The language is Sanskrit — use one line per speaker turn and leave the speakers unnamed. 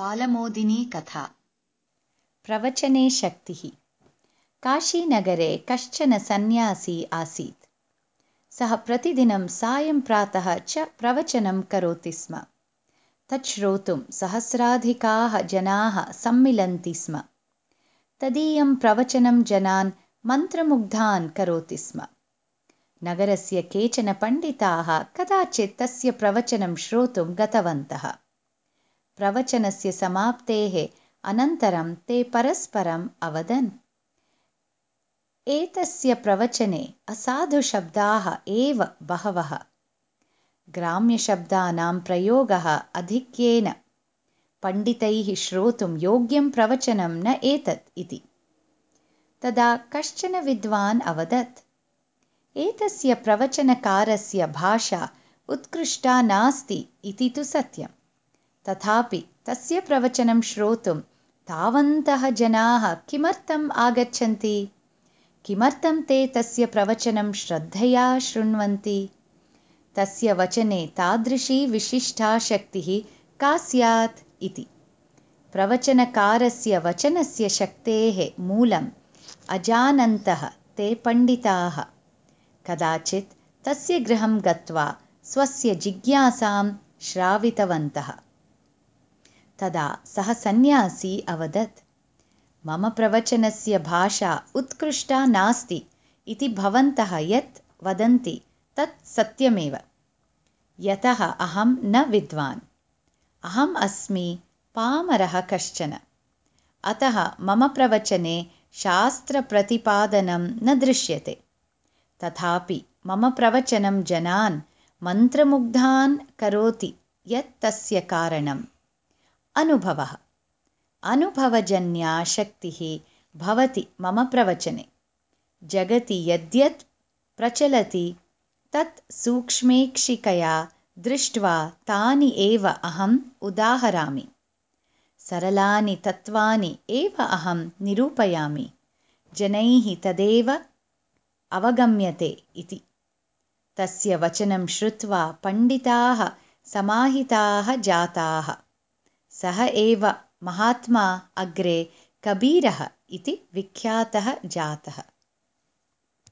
बालमोदिनी कथा प्रवचने शक्तिः काशीनगरे कश्चन सन्न्यासी आसीत् सः प्रतिदिनं सायं प्रातः च प्रवचनं करोति स्म तत् श्रोतुं सहस्राधिकाः जनाः सम्मिलन्ति स्म तदीयं प्रवचनं जनान् मन्त्रमुग्धान् करोति स्म नगरस्य केचन पण्डिताः कदाचित् तस्य प्रवचनं श्रोतुं गतवन्तः प्रवचनस्य समाप्तेः अनन्तरं ते परस्परम् अवदन्। एतस्य प्रवचने असाधुशब्दाः एव बहवः। ग्राम्यशब्दानां प्रयोगः अधिक्येन। पण्डितैः श्रोतुं योग्यं प्रवचनं न एतत् इति। तदा कश्चन विद्वान् अवदत् एतस्य प्रवचनकारस्य भाषा उत्कृष्टा नास्ति इति तु सत्यम् तथापि तस्य प्रवचनं श्रोतुं तावन्तः जनाः किमर्थम् आगच्छन्ति? किमर्थं ते तस्य प्रवचनं श्रद्धया शृण्वन्ति? तस्य वचने तादृशी विशिष्टा शक्तिः का स्यात् इति। प्रवचनकारस्य वचनस्य शक्तेः मूलम् अजानन्तः ते पण्डिताः। कदाचित् तस्य गृहं गत्वा स्वस्य जिज्ञासां श्रावितवन्तः तदा सः सन्न्यासी अवदत्। मम प्रवचनस्य भाषा उत्कृष्टा नास्ति इति भवन्तः यत् वदन्ति तत् सत्यमेव। यतः अहं न विद्वान्। अहम् अस्मि पामरः कश्चन। अतः मम प्रवचने शास्त्रप्रतिपादनं न दृश्यते। तथापि मम प्रवचनं जनान् मन्त्रमुग्धान् करोति यत् तस्य कारणम् अनुभवः। अनुभवजन्या शक्तिः भवति मम प्रवचने। जगति यद्यत् प्रचलति तत् सूक्ष्मेक्षिकया दृष्ट्वा तानि एव अहम् उदाहरामि। सरलानि तत्त्वानि एव अहं निरूपयामि। जनैः तदेव अवगम्यते इति। तस्य वचनं श्रुत्वा पण्डिताः समाहिताः जाताः सः एव महात्मा अग्रे कबीरः इति विख्यातः जातः